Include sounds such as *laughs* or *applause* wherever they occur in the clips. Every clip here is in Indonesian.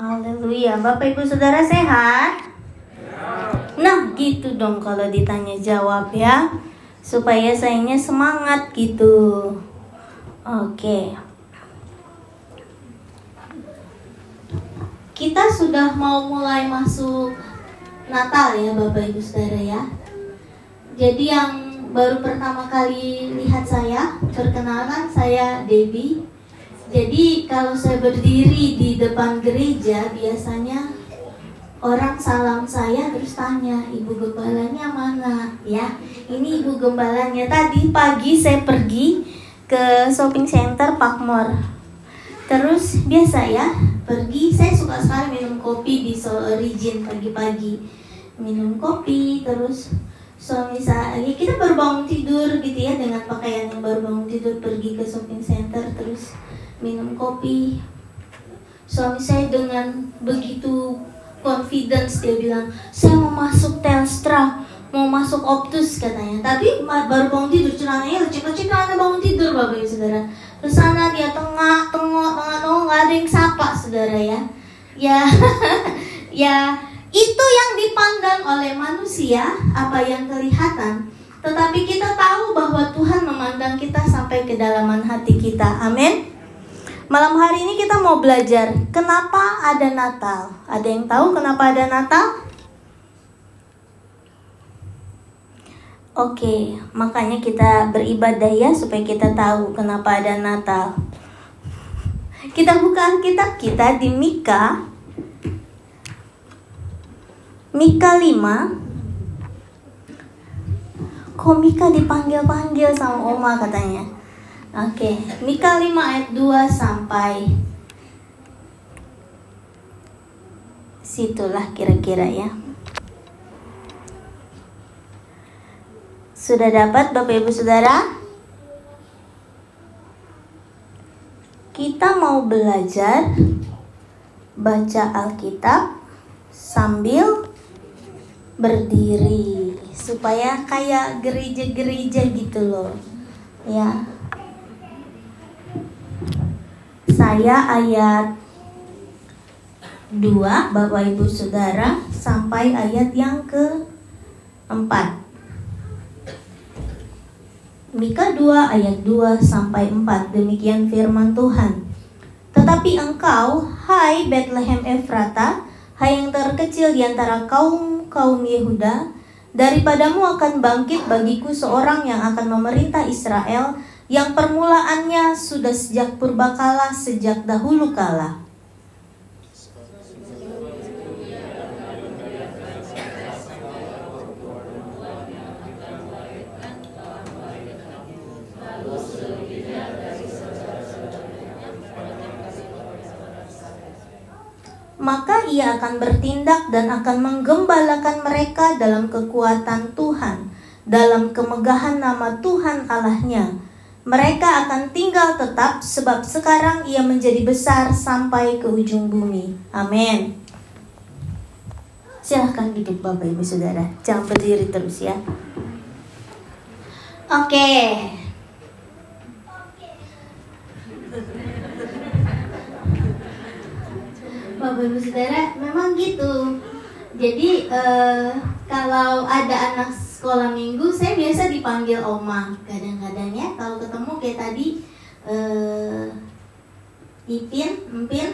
Haleluya. Bapak Ibu Saudara sehat? Nah, gitu dong kalau ditanya jawab ya. Supaya sayangnya semangat gitu. Oke. Kita sudah mau mulai masuk Natal ya Bapak Ibu Saudara ya. Jadi yang baru pertama kali lihat saya, perkenalkan saya Debbie. Jadi kalau saya berdiri di depan gereja biasanya orang salam saya terus tanya ibu gembalanya mana? Ya ini ibu gembalanya. Tadi pagi saya pergi ke shopping center Pakmor. Terus biasa ya pergi. Saya suka sekali minum kopi di Soul Origin pagi-pagi. Minum kopi terus suami saya ya kita baru bangun tidur gitu ya dengan pakaian yang baru bangun tidur pergi ke shopping center terus minum kopi. Suami saya dengan begitu confidence dia bilang saya mau masuk Telstra mau masuk Optus katanya. Tapi baru bangun tidur celananya lecek-lecek karena bangun tidur bapak ibu saudara. Terus sana dia tengah tengok tengah tengok nggak ada yang sapa saudara ya. Ya *laughs* ya itu yang dipandang oleh manusia apa yang kelihatan. Tetapi kita tahu bahwa Tuhan memandang kita sampai kedalaman hati kita. Amin Malam hari ini kita mau belajar kenapa ada Natal. Ada yang tahu kenapa ada Natal? Oke, makanya kita beribadah ya supaya kita tahu kenapa ada Natal. Kita buka kitab kita di Mika. Mika 5. Kok Mika dipanggil-panggil sama Oma katanya? Oke, Mika 5 ayat 2 sampai situlah kira-kira ya. Sudah dapat Bapak Ibu Saudara? Kita mau belajar baca Alkitab sambil berdiri supaya kayak gereja-gereja gitu loh. Ya, saya ayat 2 Bapak Ibu Saudara sampai ayat yang ke 4 Mika 2 ayat 2 sampai 4 demikian firman Tuhan. Tetapi engkau hai Bethlehem Efrata hai yang terkecil di antara kaum-kaum Yehuda daripadamu akan bangkit bagiku seorang yang akan memerintah Israel yang permulaannya sudah sejak purbakala, sejak dahulu kala. maka ia akan bertindak dan akan menggembalakan mereka dalam kekuatan Tuhan, dalam kemegahan nama Tuhan Allahnya, mereka akan tinggal tetap sebab sekarang ia menjadi besar sampai ke ujung bumi. Amin. Silahkan duduk Bapak Ibu Saudara. Jangan berdiri terus ya. Oke. Bapak Ibu Saudara, memang gitu. Jadi uh, kalau ada anak sekolah minggu saya biasa dipanggil oma. Kadang-kadang ya kalau ketemu kayak tadi uh, Ipin, Empin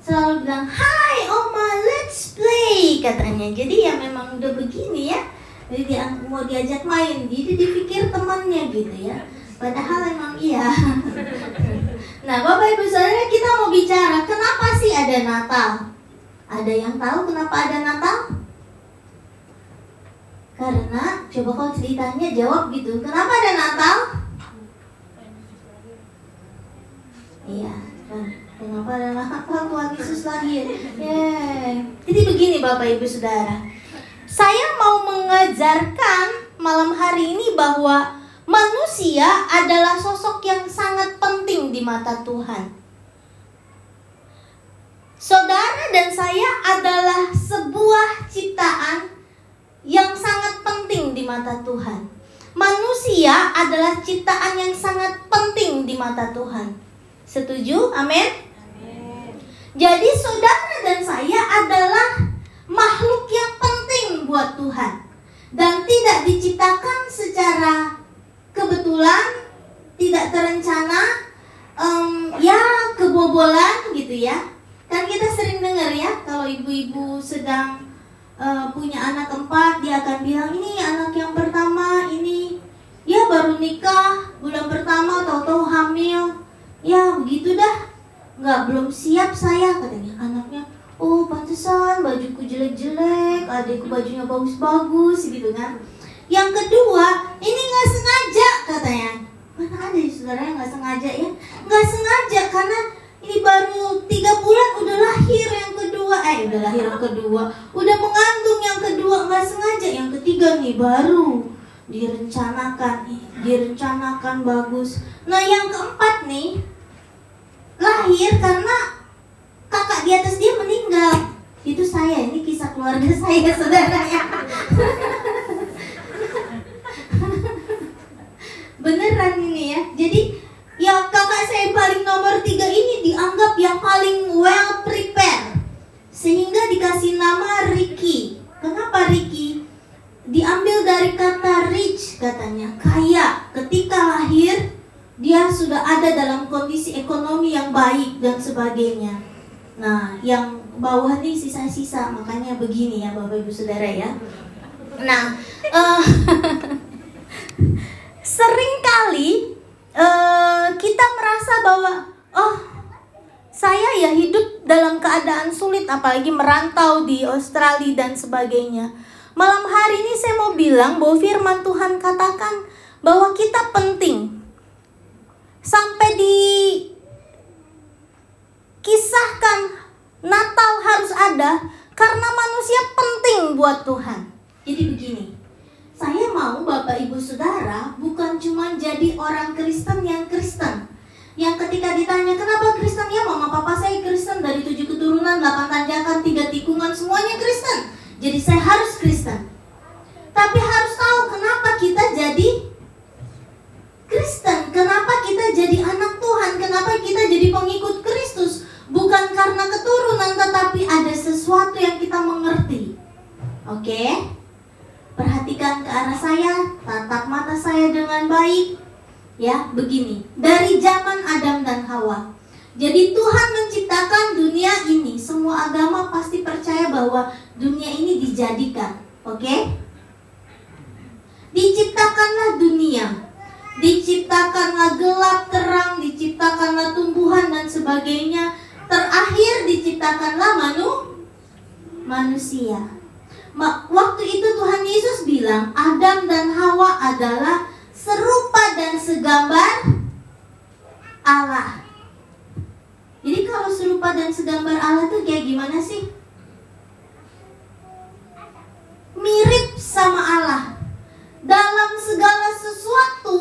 selalu bilang Hai oma let's play katanya. Jadi ya memang udah begini ya jadi dia mau diajak main jadi dipikir temannya gitu ya. Padahal emang iya. *laughs* Nah bapak ibu saudara kita mau bicara kenapa sih ada Natal? Ada yang tahu kenapa ada Natal karena coba kalau ceritanya jawab gitu. Kenapa ada Natal? Iya, kenapa ada Natal Tuhan Yesus lagi? Yeah. Jadi begini Bapak Ibu Saudara. Saya mau mengajarkan malam hari ini bahwa manusia adalah sosok yang sangat penting di mata Tuhan. Saudara dan saya adalah sebuah ciptaan yang sangat penting di mata Tuhan. Manusia adalah ciptaan yang sangat penting di mata Tuhan. Setuju? Amin. Jadi saudara dan dan saya adalah makhluk yang penting buat Tuhan dan tidak diciptakan secara kebetulan, tidak terencana, um, ya kebobolan gitu ya. Kan kita sering dengar ya kalau ibu-ibu sedang uh, punya anak keempat, dia akan bilang ini anak yang pertama, ini ya baru nikah bulan pertama, tahu-tahu hamil, ya begitu dah, nggak belum siap saya katanya anaknya. Oh pantesan bajuku jelek-jelek adikku bajunya bagus-bagus gitu kan. Yang kedua ini nggak sengaja katanya. Mana ada ya saudara yang nggak sengaja ya? Nggak sengaja karena ini baru tiga bulan udah lahir yang kedua eh udah lahir yang kedua. Udah mengandung yang kedua nggak sengaja. Yang ketiga nih baru direncanakan direncanakan bagus. Nah yang keempat nih lahir karena kakak di atas dia meninggal. Itu saya ini kisah keluarga *laughs* saya saudara ya. Beneran ini ya. Jadi ya kakak saya paling nomor tiga ini dianggap yang paling well prepared sehingga dikasih nama Ricky. Kenapa Ricky? Diambil dari kata rich katanya. Kaya. Ketika lahir dia sudah ada dalam kondisi ekonomi yang baik dan sebagainya. Nah, yang bawah nih sisa-sisa, makanya begini ya Bapak Ibu Saudara ya. Nah, *laughs* uh, sering kali uh, kita merasa bahwa oh saya ya hidup dalam keadaan sulit apalagi merantau di Australia dan sebagainya. Malam hari ini saya mau bilang bahwa firman Tuhan katakan bahwa kita penting. Sampai di kisahkan Natal harus ada karena manusia penting buat Tuhan. Jadi begini, saya mau Bapak Ibu Saudara bukan cuma jadi orang Kristen yang Kristen. Yang ketika ditanya kenapa Kristen ya mama papa saya Kristen dari tujuh keturunan, delapan tanjakan, tiga tikungan semuanya Kristen. Jadi saya harus Kristen. Tapi harus tahu kenapa kita jadi Kristen, kenapa kita jadi anak Tuhan, kenapa kita jadi pengikut Kristus bukan karena keturunan tetapi ada sesuatu yang kita mengerti. Oke? Perhatikan ke arah saya, tatap mata saya dengan baik. Ya, begini. Dari zaman Adam dan Hawa. Jadi Tuhan menciptakan dunia ini. Semua agama pasti percaya bahwa dunia ini dijadikan. Oke? Diciptakanlah dunia. Diciptakanlah gelap, terang, diciptakanlah tumbuhan dan sebagainya terakhir diciptakanlah manu manusia. Waktu itu Tuhan Yesus bilang Adam dan Hawa adalah serupa dan segambar Allah. Jadi kalau serupa dan segambar Allah itu kayak gimana sih? Mirip sama Allah. Dalam segala sesuatu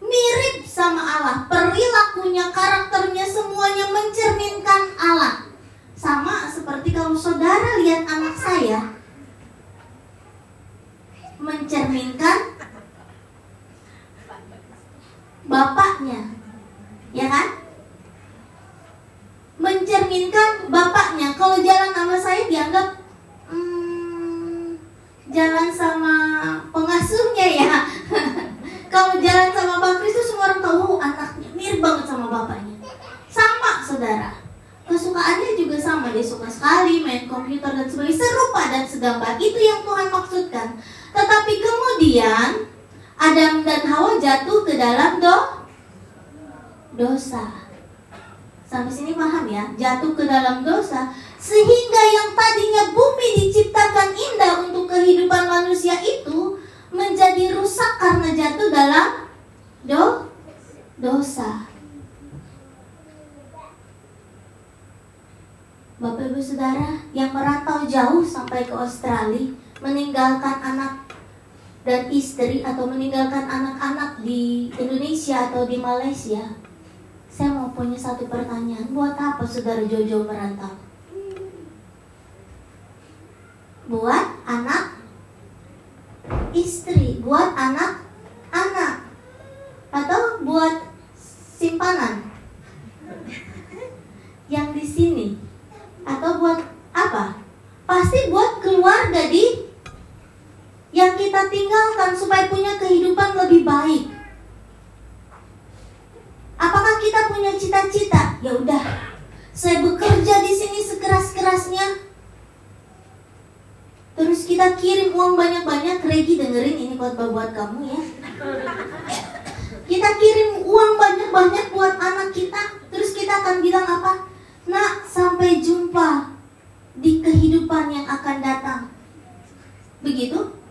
mirip sama Allah. Perilakunya, karakternya semuanya mencerminkan Allah. Sama seperti kalau saudara lihat anak saya mencerminkan bapaknya. Ya kan? Mencerminkan bapaknya. Kalau jalan sama saya dianggap hmm, jalan sama pengasuhnya ya. *laughs* Kalau jalan sama Bang Kristus semua orang tahu oh, anaknya mirip banget sama bapaknya. Sama saudara. Kesukaannya juga sama, dia suka sekali main komputer dan sebagainya, serupa dan segambar. Itu yang Tuhan maksudkan. Tetapi kemudian Adam dan Hawa jatuh ke dalam do dosa. Sampai sini paham ya? Jatuh ke dalam dosa sehingga yang tadinya bumi diciptakan indah untuk kehidupan manusia itu menjadi rusak karena jatuh dalam do dosa. Bapak Ibu Saudara yang merantau jauh sampai ke Australia, meninggalkan anak dan istri atau meninggalkan anak-anak di Indonesia atau di Malaysia, saya mau punya satu pertanyaan, buat apa Saudara Jojo merantau? Buat anak istri, buat anak-anak, atau buat simpanan yang di sini, atau buat apa? Pasti buat keluarga di yang kita tinggalkan supaya punya kehidupan lebih baik. Apakah kita punya cita-cita? Ya udah, saya bekerja di sini sekeras-kerasnya. Terus kita kirim uang banyak-banyak, Regi dengerin ini khotbah buat kamu ya. Kita kirim uang banyak-banyak buat anak kita, terus kita akan bilang apa? Nak, sampai jumpa di kehidupan yang akan datang. Begitu?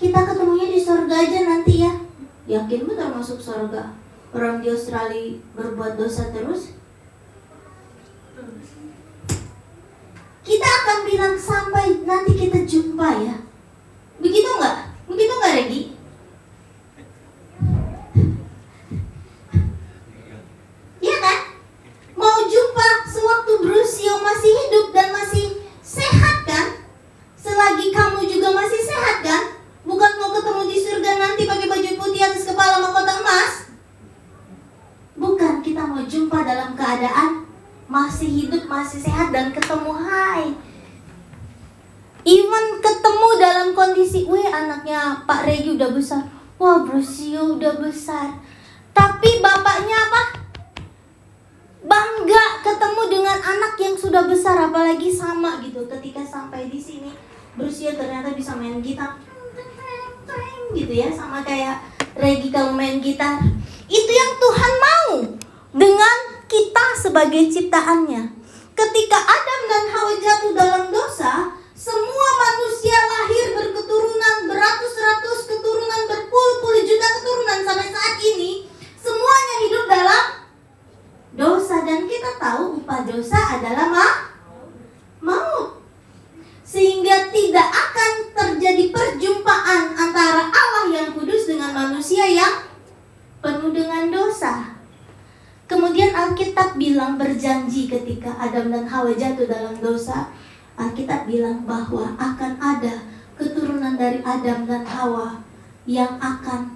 Kita ketemunya di surga aja nanti ya. Yakin benar masuk surga? Orang di Australia berbuat dosa terus? Kita akan bilang sampai nanti kita jumpa ya. Begitu nggak? Begitu nggak Regi? Iya kan? Mau jumpa sewaktu Brusio masih hidup dan masih sehat kan? Selagi kamu juga masih sehat kan? Bukan mau ketemu di surga nanti pakai baju putih atas kepala mahkota emas. Bukan kita mau jumpa dalam keadaan masih hidup, masih sehat dan ketemu hai. Even ketemu dalam kondisi, wih anaknya Pak Regi udah besar. Wah Brusio udah besar. Tapi bapaknya apa? Bangga ketemu dengan anak yang sudah besar apalagi sama gitu ketika sampai di sini Brusio ternyata bisa main gitar gitu ya sama kayak Regi kalau main gitar itu yang Tuhan mau dengan kita sebagai ciptaannya ketika Adam dan Hawa jatuh dalam dosa semua manusia lahir berketurunan beratus-ratus keturunan berpuluh-puluh juta keturunan sampai saat ini semuanya hidup dalam dosa dan kita tahu upah dosa adalah ma maut sehingga tidak akan terjadi perjumpaan antara Allah yang kudus dengan manusia yang penuh dengan dosa. Kemudian Alkitab bilang berjanji ketika Adam dan Hawa jatuh dalam dosa, Alkitab bilang bahwa akan ada keturunan dari Adam dan Hawa yang akan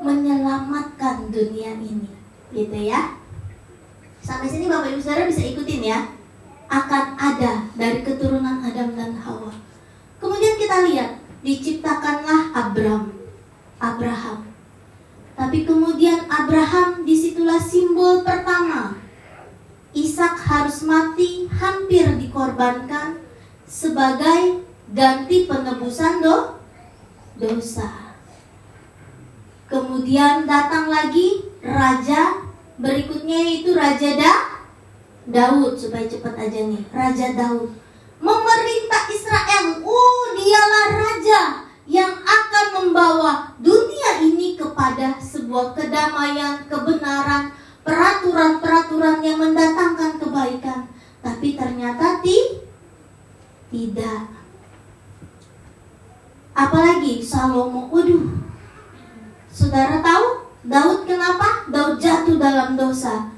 menyelamatkan dunia ini. Gitu ya. Sampai sini Bapak Ibu Saudara bisa ikutin ya akan ada dari keturunan Adam dan Hawa. Kemudian kita lihat, diciptakanlah Abram, Abraham. Tapi kemudian Abraham di situlah simbol pertama. Ishak harus mati, hampir dikorbankan sebagai ganti penebusan do, dosa. Kemudian datang lagi raja berikutnya yaitu Raja Da, Daud supaya cepat aja nih. Raja Daud. Memerintah Israel oh dialah raja yang akan membawa dunia ini kepada sebuah kedamaian kebenaran peraturan-peraturan yang mendatangkan kebaikan. Tapi ternyata ti tidak. Apalagi Salomo waduh. Saudara tahu Daud kenapa Daud jatuh dalam dosa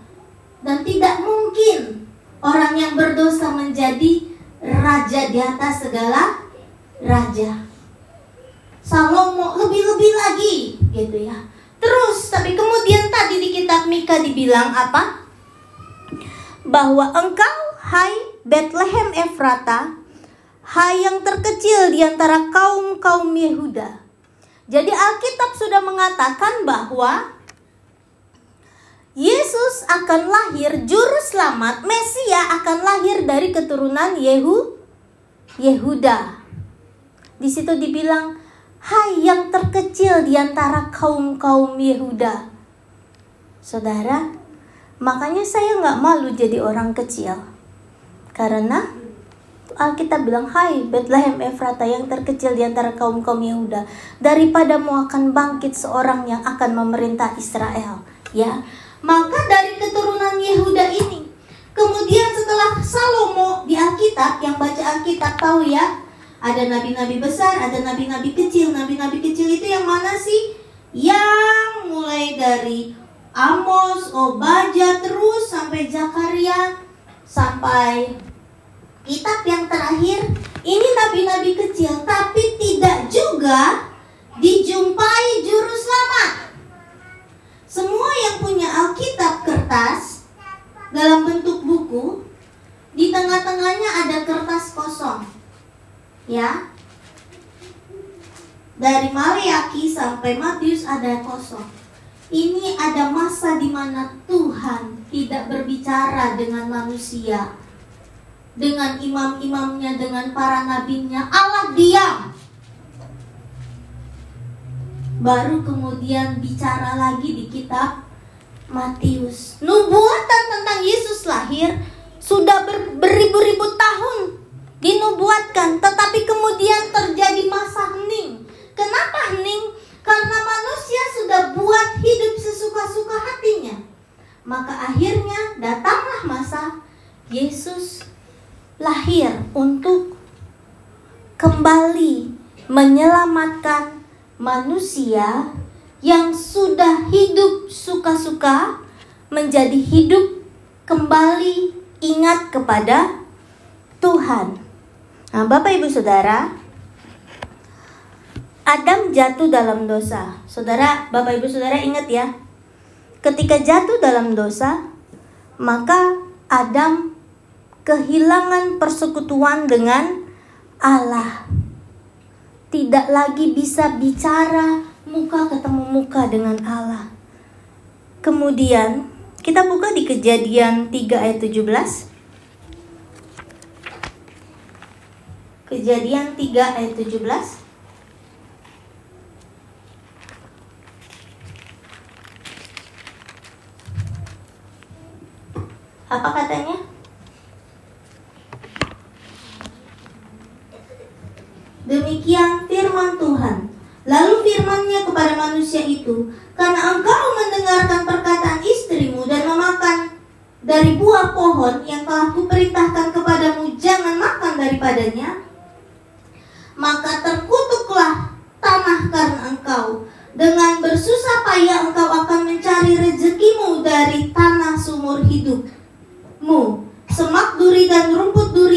dan tidak mungkin orang yang berdosa menjadi raja di atas segala raja. Salomo lebih-lebih lagi gitu ya. Terus tapi kemudian tadi di kitab Mika dibilang apa? Bahwa engkau hai Bethlehem Efrata, hai yang terkecil di antara kaum-kaum Yehuda. Jadi Alkitab sudah mengatakan bahwa Yesus akan lahir, juru selamat, Mesia akan lahir dari keturunan Yehu, Yehuda. Di situ dibilang, Hai yang terkecil di antara kaum-kaum Yehuda. Saudara, makanya saya nggak malu jadi orang kecil. Karena Alkitab bilang, Hai Bethlehem Efrata yang terkecil di antara kaum-kaum Yehuda. Daripada mau akan bangkit seorang yang akan memerintah Israel. Ya, maka dari keturunan Yehuda ini, kemudian setelah Salomo di Alkitab, yang baca Alkitab tahu ya, ada nabi-nabi besar, ada nabi-nabi kecil. Nabi-nabi kecil itu yang mana sih? Yang mulai dari Amos, Obaja, terus sampai Zakaria, sampai kitab yang terakhir ini nabi-nabi kecil tapi tidak juga dijumpai juru selamat. Semua yang punya Alkitab kertas dalam bentuk buku di tengah-tengahnya ada kertas kosong. Ya. Dari Maliaki sampai Matius ada kosong. Ini ada masa di mana Tuhan tidak berbicara dengan manusia dengan imam-imamnya, dengan para nabinya. Allah diam baru kemudian bicara lagi di kitab Matius. Nubuatan tentang Yesus lahir sudah ber, beribu-ribu tahun dinubuatkan, tetapi kemudian terjadi masa hening. Kenapa hening? Karena manusia sudah buat hidup sesuka-suka hatinya. Maka akhirnya datanglah masa Yesus lahir untuk kembali menyelamatkan manusia yang sudah hidup suka-suka menjadi hidup kembali ingat kepada Tuhan. Nah, Bapak Ibu Saudara, Adam jatuh dalam dosa. Saudara, Bapak Ibu Saudara ingat ya. Ketika jatuh dalam dosa, maka Adam kehilangan persekutuan dengan Allah tidak lagi bisa bicara muka ketemu muka dengan Allah. Kemudian kita buka di kejadian 3 ayat 17. Kejadian 3 ayat 17. Apa katanya? Demikian firman Tuhan. Lalu firmannya kepada manusia itu, karena engkau mendengarkan perkataan istrimu dan memakan dari buah pohon yang telah kuperintahkan kepadamu jangan makan daripadanya, maka terkutuklah tanah karena engkau. Dengan bersusah payah engkau akan mencari rezekimu dari tanah sumur hidupmu. Semak duri dan rumput duri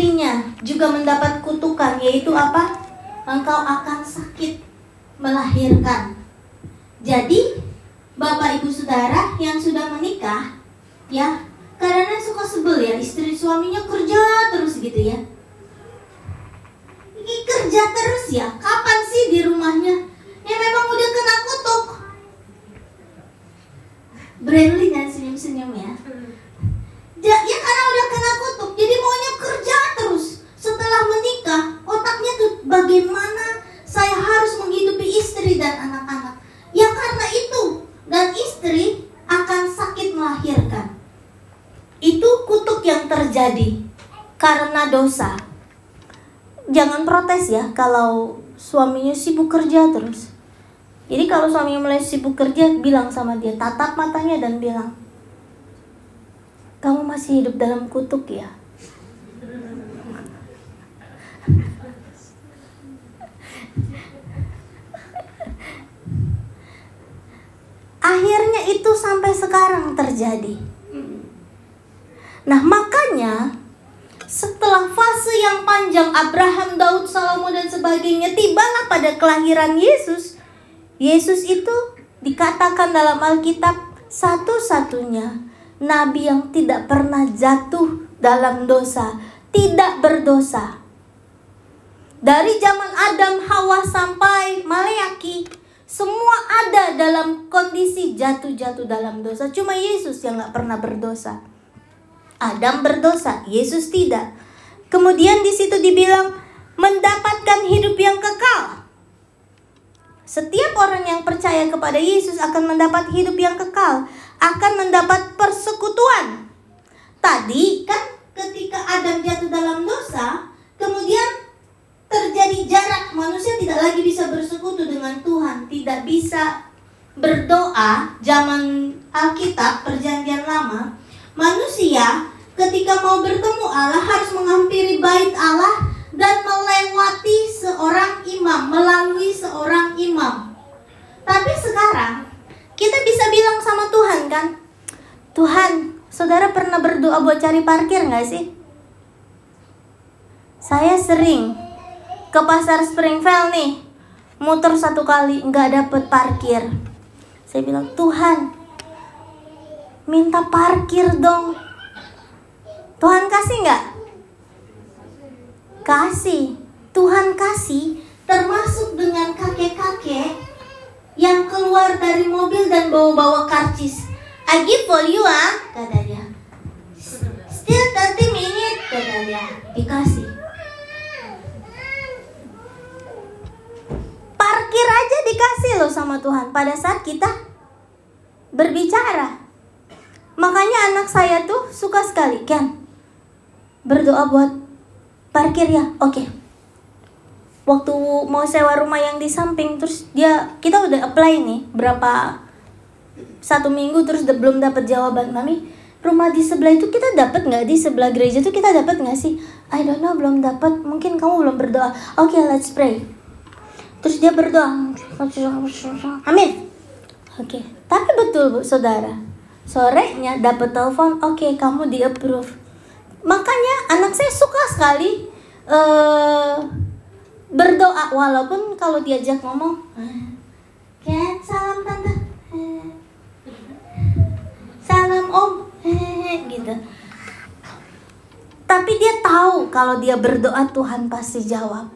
istrinya juga mendapat kutukan yaitu apa? Engkau akan sakit melahirkan. Jadi Bapak Ibu Saudara yang sudah menikah, ya, karena suka sebel ya istri suaminya kerja terus gitu ya. Ini kerja terus ya, kapan sih di rumahnya? Ya memang udah kena kutuk. Brandly dan senyum-senyum ya. Ya. Ya karena udah kena kutuk, jadi maunya kerja terus. Setelah menikah, otaknya tuh bagaimana saya harus menghidupi istri dan anak-anak. Ya karena itu dan istri akan sakit melahirkan. Itu kutuk yang terjadi karena dosa. Jangan protes ya kalau suaminya sibuk kerja terus. Jadi kalau suaminya mulai sibuk kerja, bilang sama dia, tatap matanya dan bilang, masih hidup dalam kutuk ya? Akhirnya itu sampai sekarang terjadi. Nah, makanya setelah fase yang panjang Abraham, Daud, Salomo dan sebagainya tibalah pada kelahiran Yesus. Yesus itu dikatakan dalam Alkitab satu-satunya nabi yang tidak pernah jatuh dalam dosa, tidak berdosa. Dari zaman Adam, Hawa sampai Maleaki, semua ada dalam kondisi jatuh-jatuh dalam dosa. Cuma Yesus yang gak pernah berdosa. Adam berdosa, Yesus tidak. Kemudian di situ dibilang mendapatkan hidup yang kekal. Setiap orang yang percaya kepada Yesus akan mendapat hidup yang kekal, akan mendapat persekutuan. Tadi kan ketika Adam jatuh dalam dosa, kemudian terjadi jarak manusia tidak lagi bisa bersekutu dengan Tuhan tidak bisa berdoa zaman Alkitab perjanjian lama manusia ketika mau bertemu Allah harus menghampiri bait Allah dan melewati seorang imam melalui seorang imam tapi sekarang kita bisa bilang sama Tuhan kan Tuhan, saudara pernah berdoa buat cari parkir nggak sih? Saya sering ke pasar Springfield nih, muter satu kali nggak dapet parkir. Saya bilang Tuhan, minta parkir dong. Tuhan kasih nggak? Kasih. Tuhan kasih termasuk dengan kakek-kakek yang keluar dari mobil dan bawa-bawa karcis. I give for you ah, kata dia. Still 30 minute, kata dia. Dikasih. Parkir aja dikasih loh sama Tuhan pada saat kita berbicara. Makanya anak saya tuh suka sekali, kan? Berdoa buat parkir ya. Oke. Okay waktu mau sewa rumah yang di samping terus dia kita udah apply nih berapa satu minggu terus belum dapat jawaban mami rumah di sebelah itu kita dapat nggak? Di sebelah gereja itu kita dapat nggak sih? I don't know belum dapat mungkin kamu belum berdoa. Oke okay, let's pray. Terus dia berdoa. Amin. Oke. Okay. tapi betul bu saudara. Sorenya dapat telepon oke okay, kamu di approve makanya anak saya suka sekali uh, berdoa. Walaupun kalau diajak ngomong Ken salam tante. Salam om gitu. Tapi dia tahu kalau dia berdoa Tuhan pasti jawab.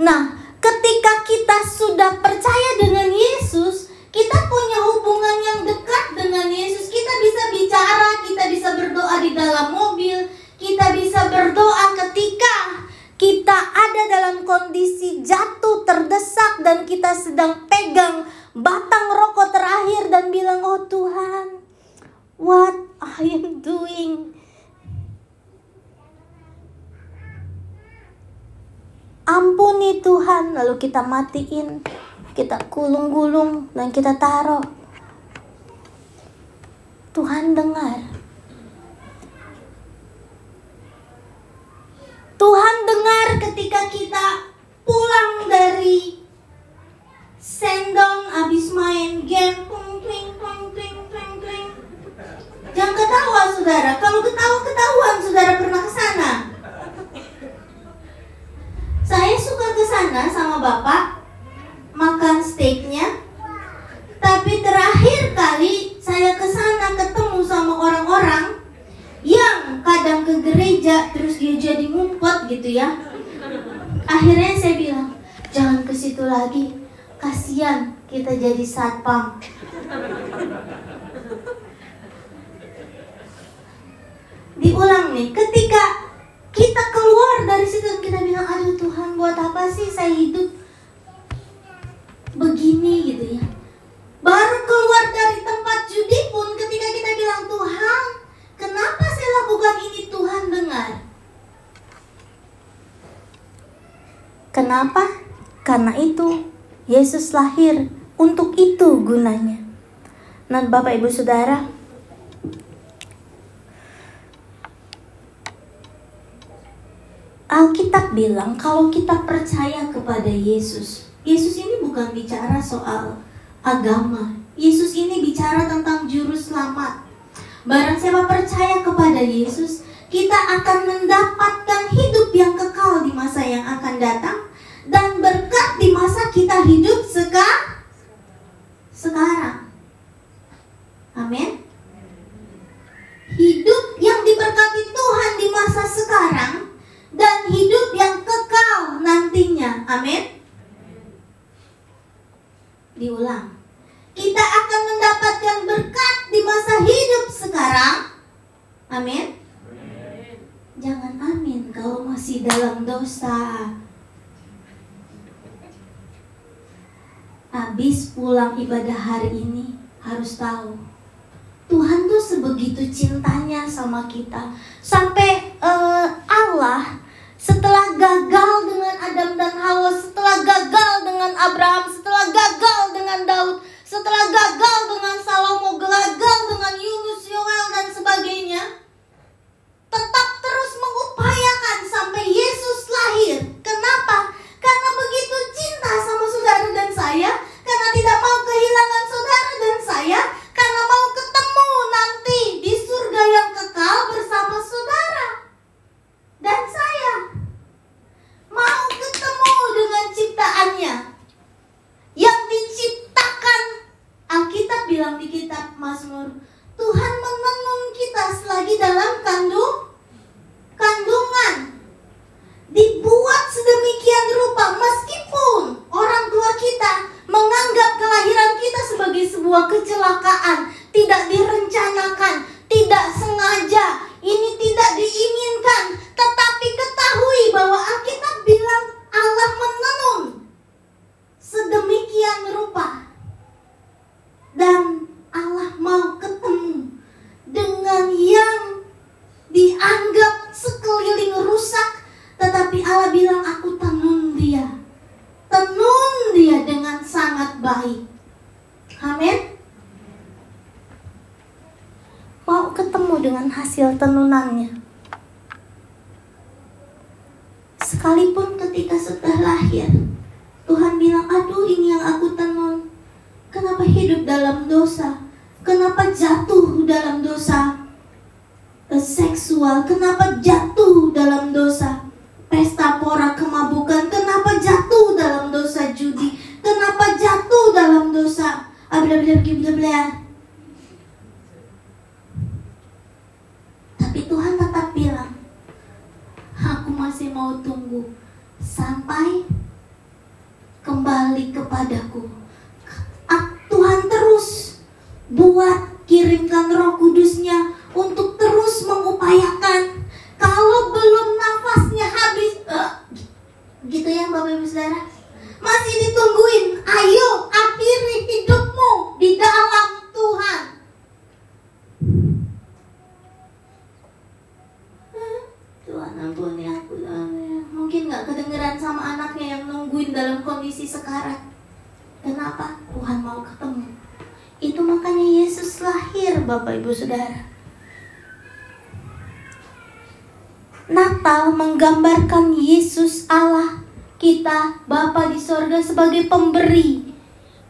Nah ketika kita sudah percaya dengan Yesus kita punya hubungan yang dekat dengan Yesus. Kita bisa bicara kita bisa berdoa di dalam mobil kita bisa berdoa ketika kita ada dalam kondisi jatuh, terdesak, dan kita sedang pegang batang rokok terakhir dan bilang, "Oh Tuhan, what I am doing?" Ampuni Tuhan, lalu kita matiin, kita gulung-gulung, dan kita taruh. Tuhan dengar. Tuhan dengar ketika kita pulang dari sendong habis main game. Jangan ketawa saudara. Kalau ketawa ketahuan saudara pernah ke sana. Saya suka ke sana sama bapak makan steaknya. Tapi terakhir kali saya ke sana ketemu sama orang-orang yang kadang ke gereja terus dia jadi ngumpet gitu ya akhirnya saya bilang jangan ke situ lagi kasihan kita jadi satpam diulang nih ketika kita keluar dari situ kita bilang aduh Tuhan buat apa sih saya hidup begini gitu ya baru keluar dari tempat judi pun ketika kita bilang Tuhan Kenapa saya lakukan ini Tuhan dengar? Kenapa? Karena itu Yesus lahir untuk itu gunanya. Nah, Bapak Ibu Saudara, Alkitab bilang kalau kita percaya kepada Yesus, Yesus ini bukan bicara soal agama. Yesus ini bicara tentang juru selamat. Barang siapa percaya kepada Yesus, kita akan mendapatkan hidup yang kekal di masa yang akan datang dan berkat di masa kita hidup seka sekarang. Amin. Hidup yang diberkati Tuhan di masa sekarang dan hidup yang kekal nantinya. Amin. Diulang kita akan mendapatkan berkat di masa hidup sekarang. Amin. Jangan amin kalau masih dalam dosa. Habis pulang ibadah hari ini tahu. Tuhan tuh sebegitu cintanya sama kita. Sampai uh, Allah setelah gagal dengan Adam dan Hawa, setelah gagal dengan Abraham, setelah gagal dengan Daud, setelah gagal dengan Salomo, gagal dengan Yunus, Yoel dan sebagainya, tetap terus mengupayakan sampai Yesus lahir. Kenapa? Karena begitu cinta sama saudara dan saya, karena tidak mau kehilangan saudara dan saya, karena mau ketemu nanti di Mazmur, Tuhan menenun kita selagi dalam kandung kandungan. Dibuat sedemikian rupa meskipun orang tua kita menganggap kelahiran kita sebagai sebuah kecelakaan, tidak direncanakan, tidak sengaja, ini tidak diinginkan, tetapi ketahui bahwa Alkitab bilang Allah menenun sedemikian rupa dan Allah mau ketemu dengan yang dianggap sekeliling rusak tetapi Allah bilang aku tenun dia tenun dia dengan sangat baik amin mau ketemu dengan hasil tenunannya sekalipun ketika sudah lahir Tuhan bilang, aduh ini yang aku tenun. Kenapa hidup dalam dosa? Kenapa jatuh dalam dosa eh, seksual? Kenapa jatuh dalam dosa pesta pora kemabukan? Kenapa jatuh dalam dosa judi? Kenapa jatuh dalam dosa bla bla bla bla Tapi Tuhan tetap bilang, aku masih mau tunggu sampai kembali kepadaku. Tuhan terus buat kirimkan roh kudusnya untuk terus mengupayakan. Kalau belum nafasnya habis, uh, gitu ya Bapak Ibu Saudara. Masih ditungguin, ayo akhiri hidupmu di dalam Tuhan. Tuhan ampuni aku. Mungkin gak kedengeran sama anaknya yang nungguin dalam kondisi sekarang. Kenapa? Tuhan mau ketemu. Itu makanya Yesus lahir, Bapak Ibu Saudara. Natal menggambarkan Yesus Allah kita Bapa di sorga sebagai pemberi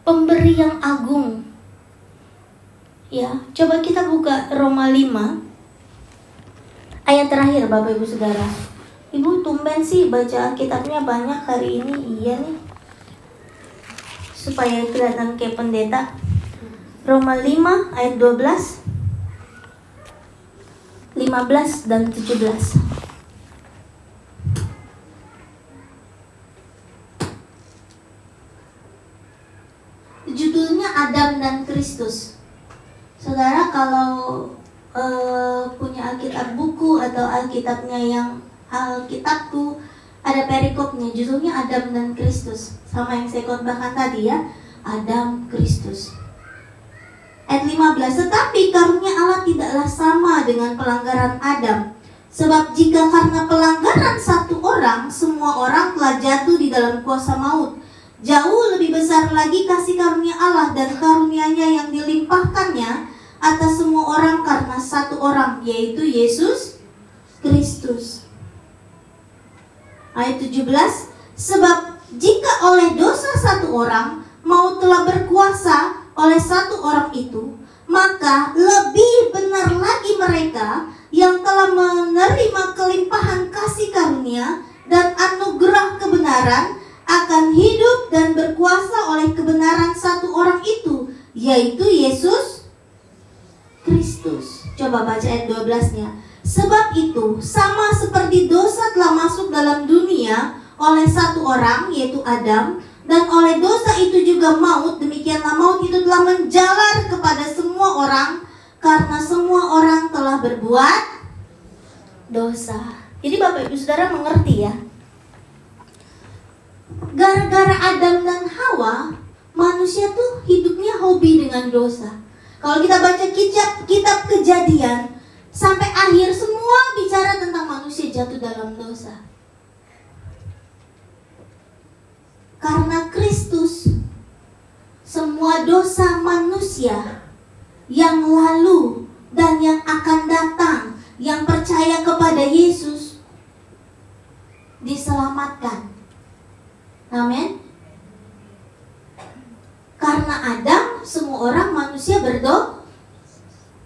pemberi yang agung ya coba kita buka Roma 5 ayat terakhir Bapak Ibu Saudara. Ibu tumben sih baca kitabnya banyak hari ini, iya nih. Supaya kelihatan kayak pendeta. Roma 5 ayat 12 15 dan 17 Judulnya Adam dan Kristus Saudara kalau uh, punya Alkitab buku atau Alkitabnya yang Alkitabku ada perikopnya. Judulnya Adam dan Kristus. Sama yang saya khotbahkan tadi ya Adam Kristus. Ayat 15 tetapi karunia Allah tidaklah sama dengan pelanggaran Adam. Sebab jika karena pelanggaran satu orang semua orang telah jatuh di dalam kuasa maut. Jauh lebih besar lagi kasih karunia Allah dan karunianya yang dilimpahkannya atas semua orang karena satu orang yaitu Yesus Kristus. Ayat 17 Sebab jika oleh dosa satu orang mau telah berkuasa oleh satu orang itu maka lebih benar lagi mereka yang telah menerima kelimpahan kasih karunia dan anugerah kebenaran akan hidup dan berkuasa oleh kebenaran satu orang itu yaitu Yesus Kristus. Coba baca ayat 12-nya. Sebab itu, sama seperti dosa telah masuk dalam dunia oleh satu orang, yaitu Adam, dan oleh dosa itu juga maut, demikianlah maut itu telah menjalar kepada semua orang, karena semua orang telah berbuat dosa. Jadi Bapak Ibu Saudara mengerti ya. Gara-gara Adam dan Hawa, manusia tuh hidupnya hobi dengan dosa. Kalau kita baca kitab, kitab kejadian, sampai akhir semua bicara tentang manusia jatuh dalam dosa. Karena Kristus, semua dosa manusia yang lalu dan yang akan datang, yang percaya kepada Yesus, diselamatkan. Amin. Karena Adam, semua orang manusia berdoa.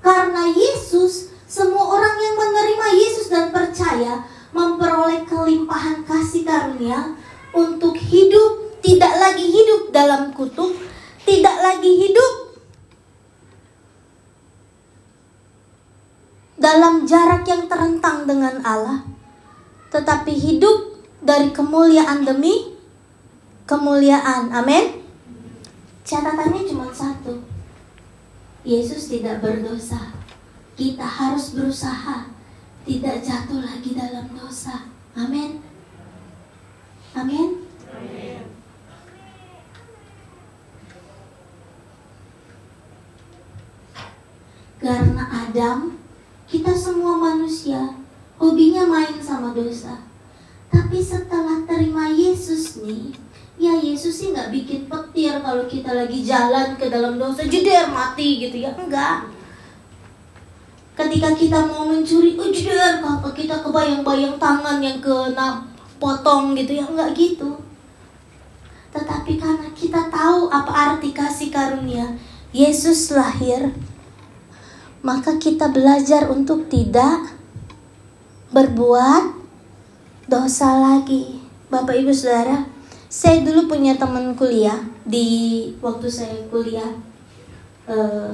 Karena Yesus, semua orang yang menerima Yesus dan percaya memperoleh kelimpahan kasih karunia untuk hidup tidak lagi hidup dalam kutuk, tidak lagi hidup dalam jarak yang terentang dengan Allah, tetapi hidup dari kemuliaan demi kemuliaan. Amin. Catatannya cuma satu. Yesus tidak berdosa. Kita harus berusaha tidak jatuh lagi dalam dosa. Amin. Amin. Karena Adam, kita semua manusia, hobinya main sama dosa. Tapi setelah terima Yesus nih, ya Yesus sih nggak bikin petir kalau kita lagi jalan ke dalam dosa, jeder mati gitu ya, enggak. Ketika kita mau mencuri, oh jeder, kita kebayang-bayang tangan yang kena potong gitu ya, enggak gitu. Tetapi karena kita tahu apa arti kasih karunia, Yesus lahir maka kita belajar untuk tidak berbuat dosa lagi. Bapak Ibu Saudara, saya dulu punya teman kuliah di waktu saya kuliah uh,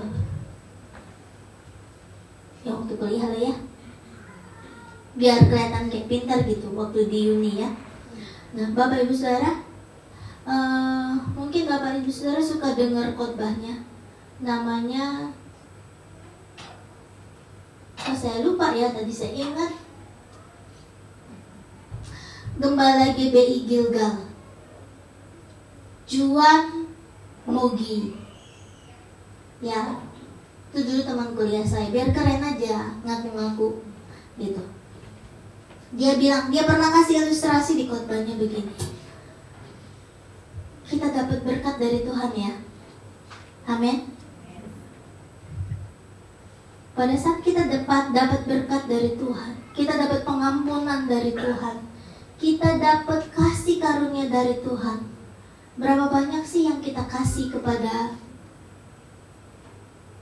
ya waktu kuliah lah ya. Biar kelihatan kayak pintar gitu waktu di uni ya. Nah bapak ibu saudara uh, mungkin bapak ibu saudara suka dengar khotbahnya. Namanya oh saya lupa ya tadi saya ingat. Gembala GBI Gilgal Juan Mugi. Ya itu dulu teman kuliah saya. Biar keren aja ngaku-ngaku gitu. Dia bilang dia pernah kasih ilustrasi di khotbahnya begini. Kita dapat berkat dari Tuhan ya. Amin. Pada saat kita dapat dapat berkat dari Tuhan, kita dapat pengampunan dari Tuhan, kita dapat kasih karunia dari Tuhan. Berapa banyak sih yang kita kasih kepada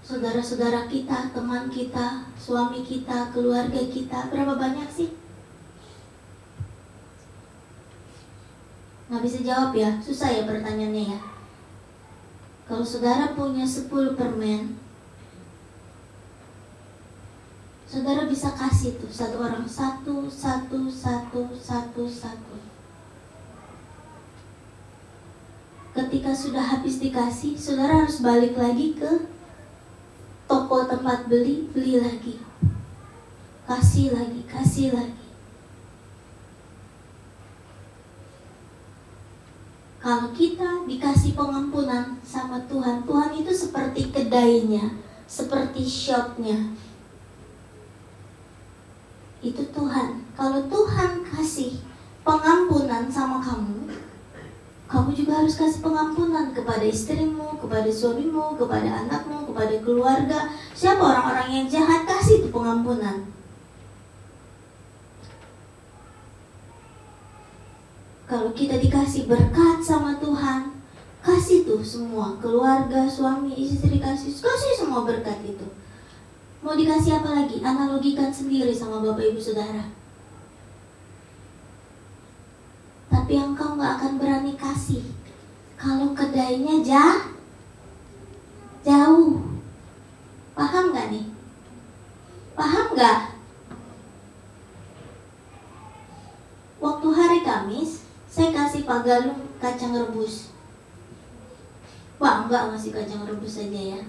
saudara-saudara kita, teman kita, suami kita, keluarga kita? Berapa banyak sih? Nggak bisa jawab ya, susah ya pertanyaannya ya. Kalau saudara punya 10 permen, saudara bisa kasih tuh satu orang satu satu satu satu satu ketika sudah habis dikasih saudara harus balik lagi ke toko tempat beli beli lagi. Kasih lagi kasih lagi. Kalau kita dikasih pengampunan sama Tuhan Tuhan itu seperti kedainya seperti shopnya. Itu Tuhan. Kalau Tuhan kasih pengampunan sama kamu, kamu juga harus kasih pengampunan kepada istrimu, kepada suamimu, kepada anakmu, kepada keluarga. Siapa orang-orang yang jahat kasih itu pengampunan. Kalau kita dikasih berkat sama Tuhan, kasih tuh semua keluarga, suami, istri kasih, kasih semua berkat itu. Mau dikasih apa lagi? Analogikan sendiri sama Bapak Ibu Saudara. Tapi engkau nggak akan berani kasih kalau kedainya jah, jauh. Paham nggak nih? Paham nggak? Waktu hari Kamis, saya kasih Pak Galung kacang rebus. Wah, enggak ngasih kacang rebus aja ya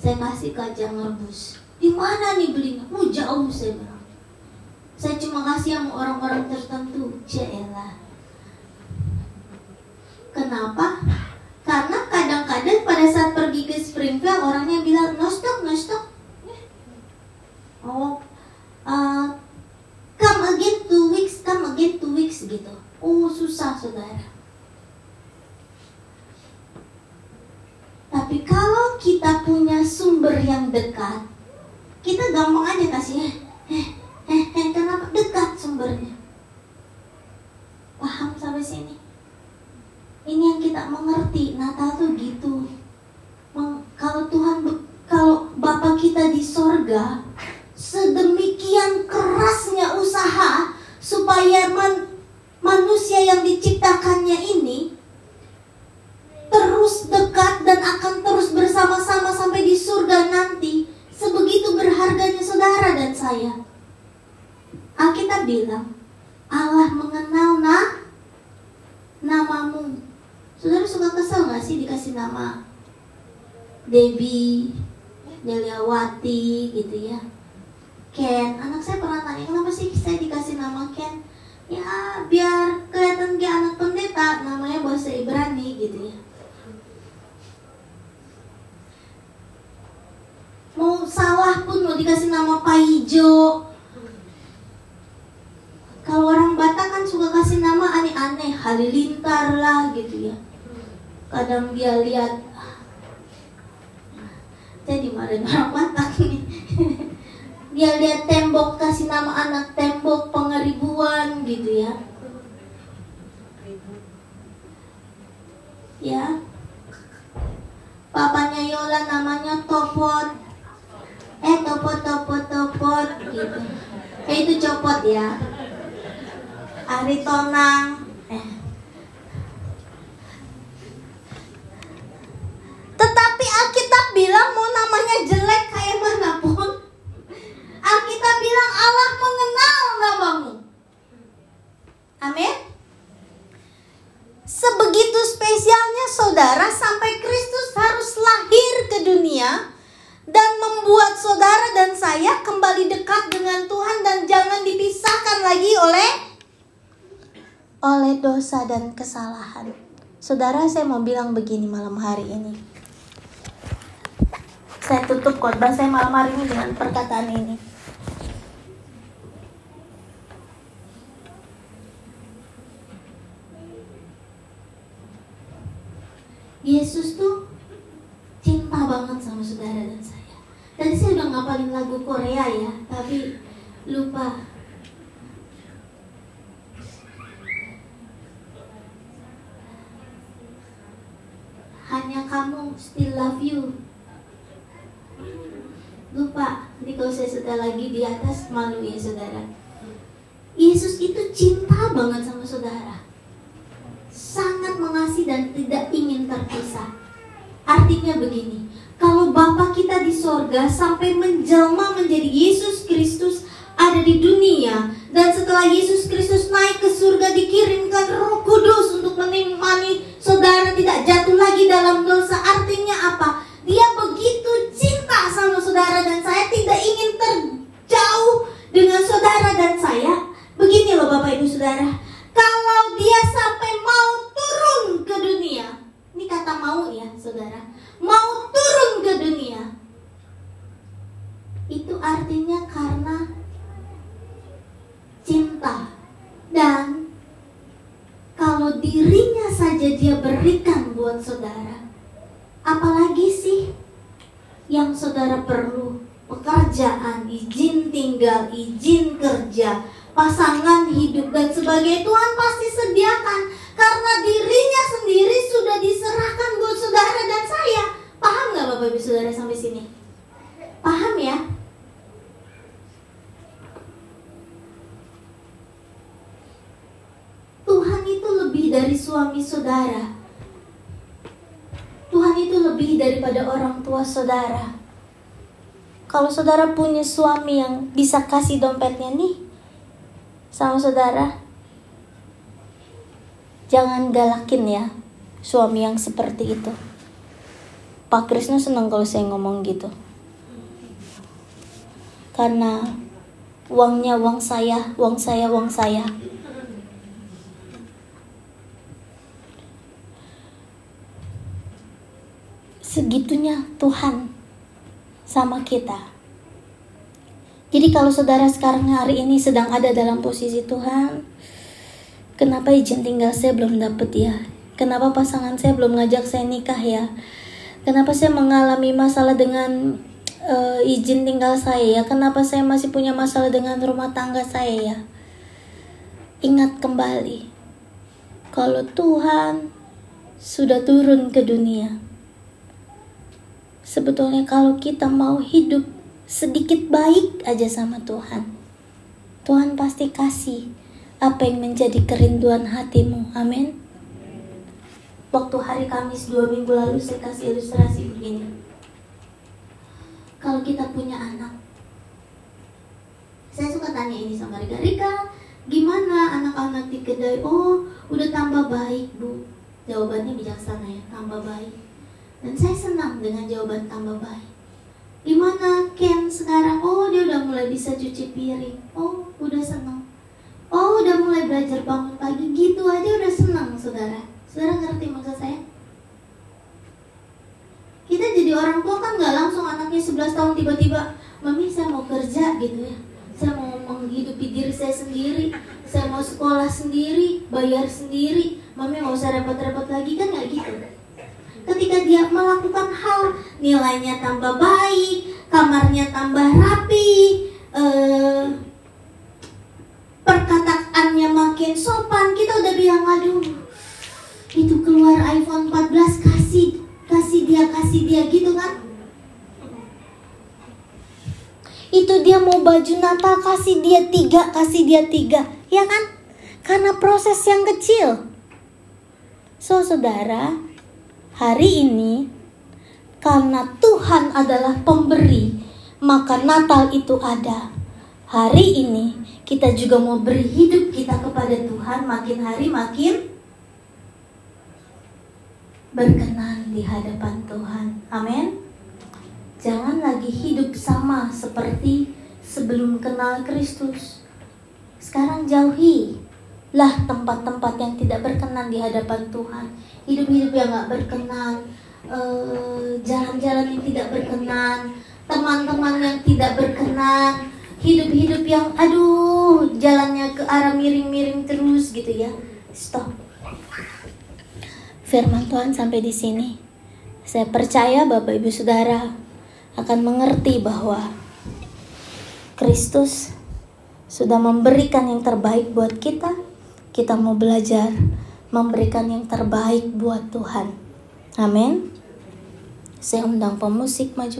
saya kasih kacang rebus di mana nih belinya oh jauh saya bilang saya cuma kasih sama orang-orang tertentu Cielah kenapa? Karena kadang-kadang pada saat pergi ke Springfield orangnya bilang no stop oh uh, come again two weeks come again two weeks gitu. Oh susah saudara. Tapi kalau kita punya sumber yang dekat, kita gampang aja kasih eh, eh, eh, eh kenapa dekat sumbernya? Paham sampai sini? Ini yang kita mengerti. Natal tuh gitu. Meng, kalau Tuhan, kalau Bapak kita di sorga, sedemikian kerasnya usaha supaya man, manusia yang diciptakannya ini terus dekat dan akan terus bersama-sama sampai di surga nanti. Sebegitu berharganya saudara saudara dan saya. Alkitab bilang, Allah mengenal nah, namamu. Saudara suka kesel gak sih dikasih nama Debbie, Deliawati gitu ya. Ken, anak saya pernah tanya kenapa sih saya dikasih nama Ken? Ya biar kelihatan kayak anak pendeta, namanya bahasa Ibrani gitu ya. Mau salah pun mau dikasih nama Pak Ijo, kalau orang Batak kan suka kasih nama aneh-aneh, halilintar lah gitu ya. Kadang dia lihat saya dimarahin orang Batak nih. *laughs* dia lihat tembok kasih nama anak tembok pengeribuan gitu ya. Ya. Papanya Yola namanya Topot. Eh Topot Topot Topot gitu. Eh itu copot ya. Ari Tonang. Eh. Tetapi Alkitab bilang mau namanya jelek kayak mana pun. Alkitab bilang Allah mengenal namamu. Amin. Sebegitu spesialnya saudara sampai Kristus harus lahir ke dunia dan membuat saudara dan saya kembali dekat dengan Tuhan dan jangan dipisahkan lagi oleh oleh dosa dan kesalahan. Saudara, saya mau bilang begini malam hari ini. Saya tutup khotbah saya malam hari ini dengan perkataan ini. Yesus tuh cinta banget sama saudara dan saya. Tadi saya udah ngapalin lagu Korea ya, tapi lupa hanya kamu still love you. Lupa jadi kalau saya sudah lagi di atas malu ya saudara. Yesus itu cinta banget sama saudara. Sangat mengasihi dan tidak ingin terpisah. Artinya begini kalau Bapa kita di sorga sampai menjelma menjadi Yesus Kristus ada di dunia dan setelah Yesus Kristus naik ke surga dikirimkan Roh Kudus untuk menemani saudara tidak jatuh lagi dalam dosa. Artinya apa? Dia begitu cinta sama saudara dan saya tidak ingin terjauh dengan saudara dan saya. Begini loh Bapak Ibu Saudara. Kalau dia sampai mau turun ke dunia. Ini kata mau ya saudara. Mau turun ke dunia. Itu artinya karena cinta dan kalau dirinya saja dia berikan buat saudara apalagi sih yang saudara perlu pekerjaan, izin tinggal, izin kerja, pasangan hidup dan sebagai Tuhan pasti sediakan karena dirinya sendiri sudah diserahkan buat saudara dan saya. Paham nggak Bapak Ibu Saudara sampai sini? Paham ya? Tuhan itu lebih dari suami saudara. Tuhan itu lebih daripada orang tua saudara. Kalau saudara punya suami yang bisa kasih dompetnya nih sama saudara, jangan galakin ya suami yang seperti itu. Pak Krisna senang kalau saya ngomong gitu. Karena uangnya uang saya, uang saya, uang saya. Segitunya Tuhan sama kita. Jadi kalau saudara sekarang hari ini sedang ada dalam posisi Tuhan, kenapa izin tinggal saya belum dapat ya? Kenapa pasangan saya belum ngajak saya nikah ya? Kenapa saya mengalami masalah dengan uh, izin tinggal saya ya? Kenapa saya masih punya masalah dengan rumah tangga saya ya? Ingat kembali, kalau Tuhan sudah turun ke dunia, Sebetulnya kalau kita mau hidup sedikit baik aja sama Tuhan, Tuhan pasti kasih apa yang menjadi kerinduan hatimu. Amin. Waktu hari Kamis dua minggu lalu saya kasih ilustrasi begini. Kalau kita punya anak, saya suka tanya ini sama Rika Rika gimana anak-anak di kedai oh udah tambah baik bu jawabannya bijaksana ya tambah baik dan saya senang dengan jawaban tambah baik. Gimana Ken sekarang? Oh dia udah mulai bisa cuci piring. Oh udah senang. Oh udah mulai belajar bangun pagi. Gitu aja udah senang saudara. Saudara ngerti maksud saya? Kita jadi orang tua kan nggak langsung anaknya 11 tahun tiba-tiba mami saya mau kerja gitu ya. Saya mau menghidupi diri saya sendiri. Saya mau sekolah sendiri bayar sendiri. Mami nggak usah repot-repot lagi kan nggak gitu ketika dia melakukan hal nilainya tambah baik kamarnya tambah rapi eh, perkataannya makin sopan kita udah bilang aduh itu keluar iPhone 14 kasih kasih dia kasih dia gitu kan? Itu dia mau baju Natal kasih dia tiga kasih dia tiga ya kan? Karena proses yang kecil. So saudara hari ini karena Tuhan adalah pemberi maka Natal itu ada hari ini kita juga mau beri hidup kita kepada Tuhan makin hari makin berkenan di hadapan Tuhan. Amin. Jangan lagi hidup sama seperti sebelum kenal Kristus. Sekarang jauhi lah tempat-tempat yang tidak berkenan di hadapan Tuhan. Hidup-hidup yang gak berkenan, eh, jalan-jalan yang tidak berkenan, teman-teman yang tidak berkenan, hidup-hidup yang aduh jalannya ke arah miring-miring terus gitu ya. Stop firman Tuhan sampai di sini. Saya percaya Bapak Ibu Saudara akan mengerti bahwa Kristus sudah memberikan yang terbaik buat kita. Kita mau belajar memberikan yang terbaik buat Tuhan. Amin. Saya undang pemusik maju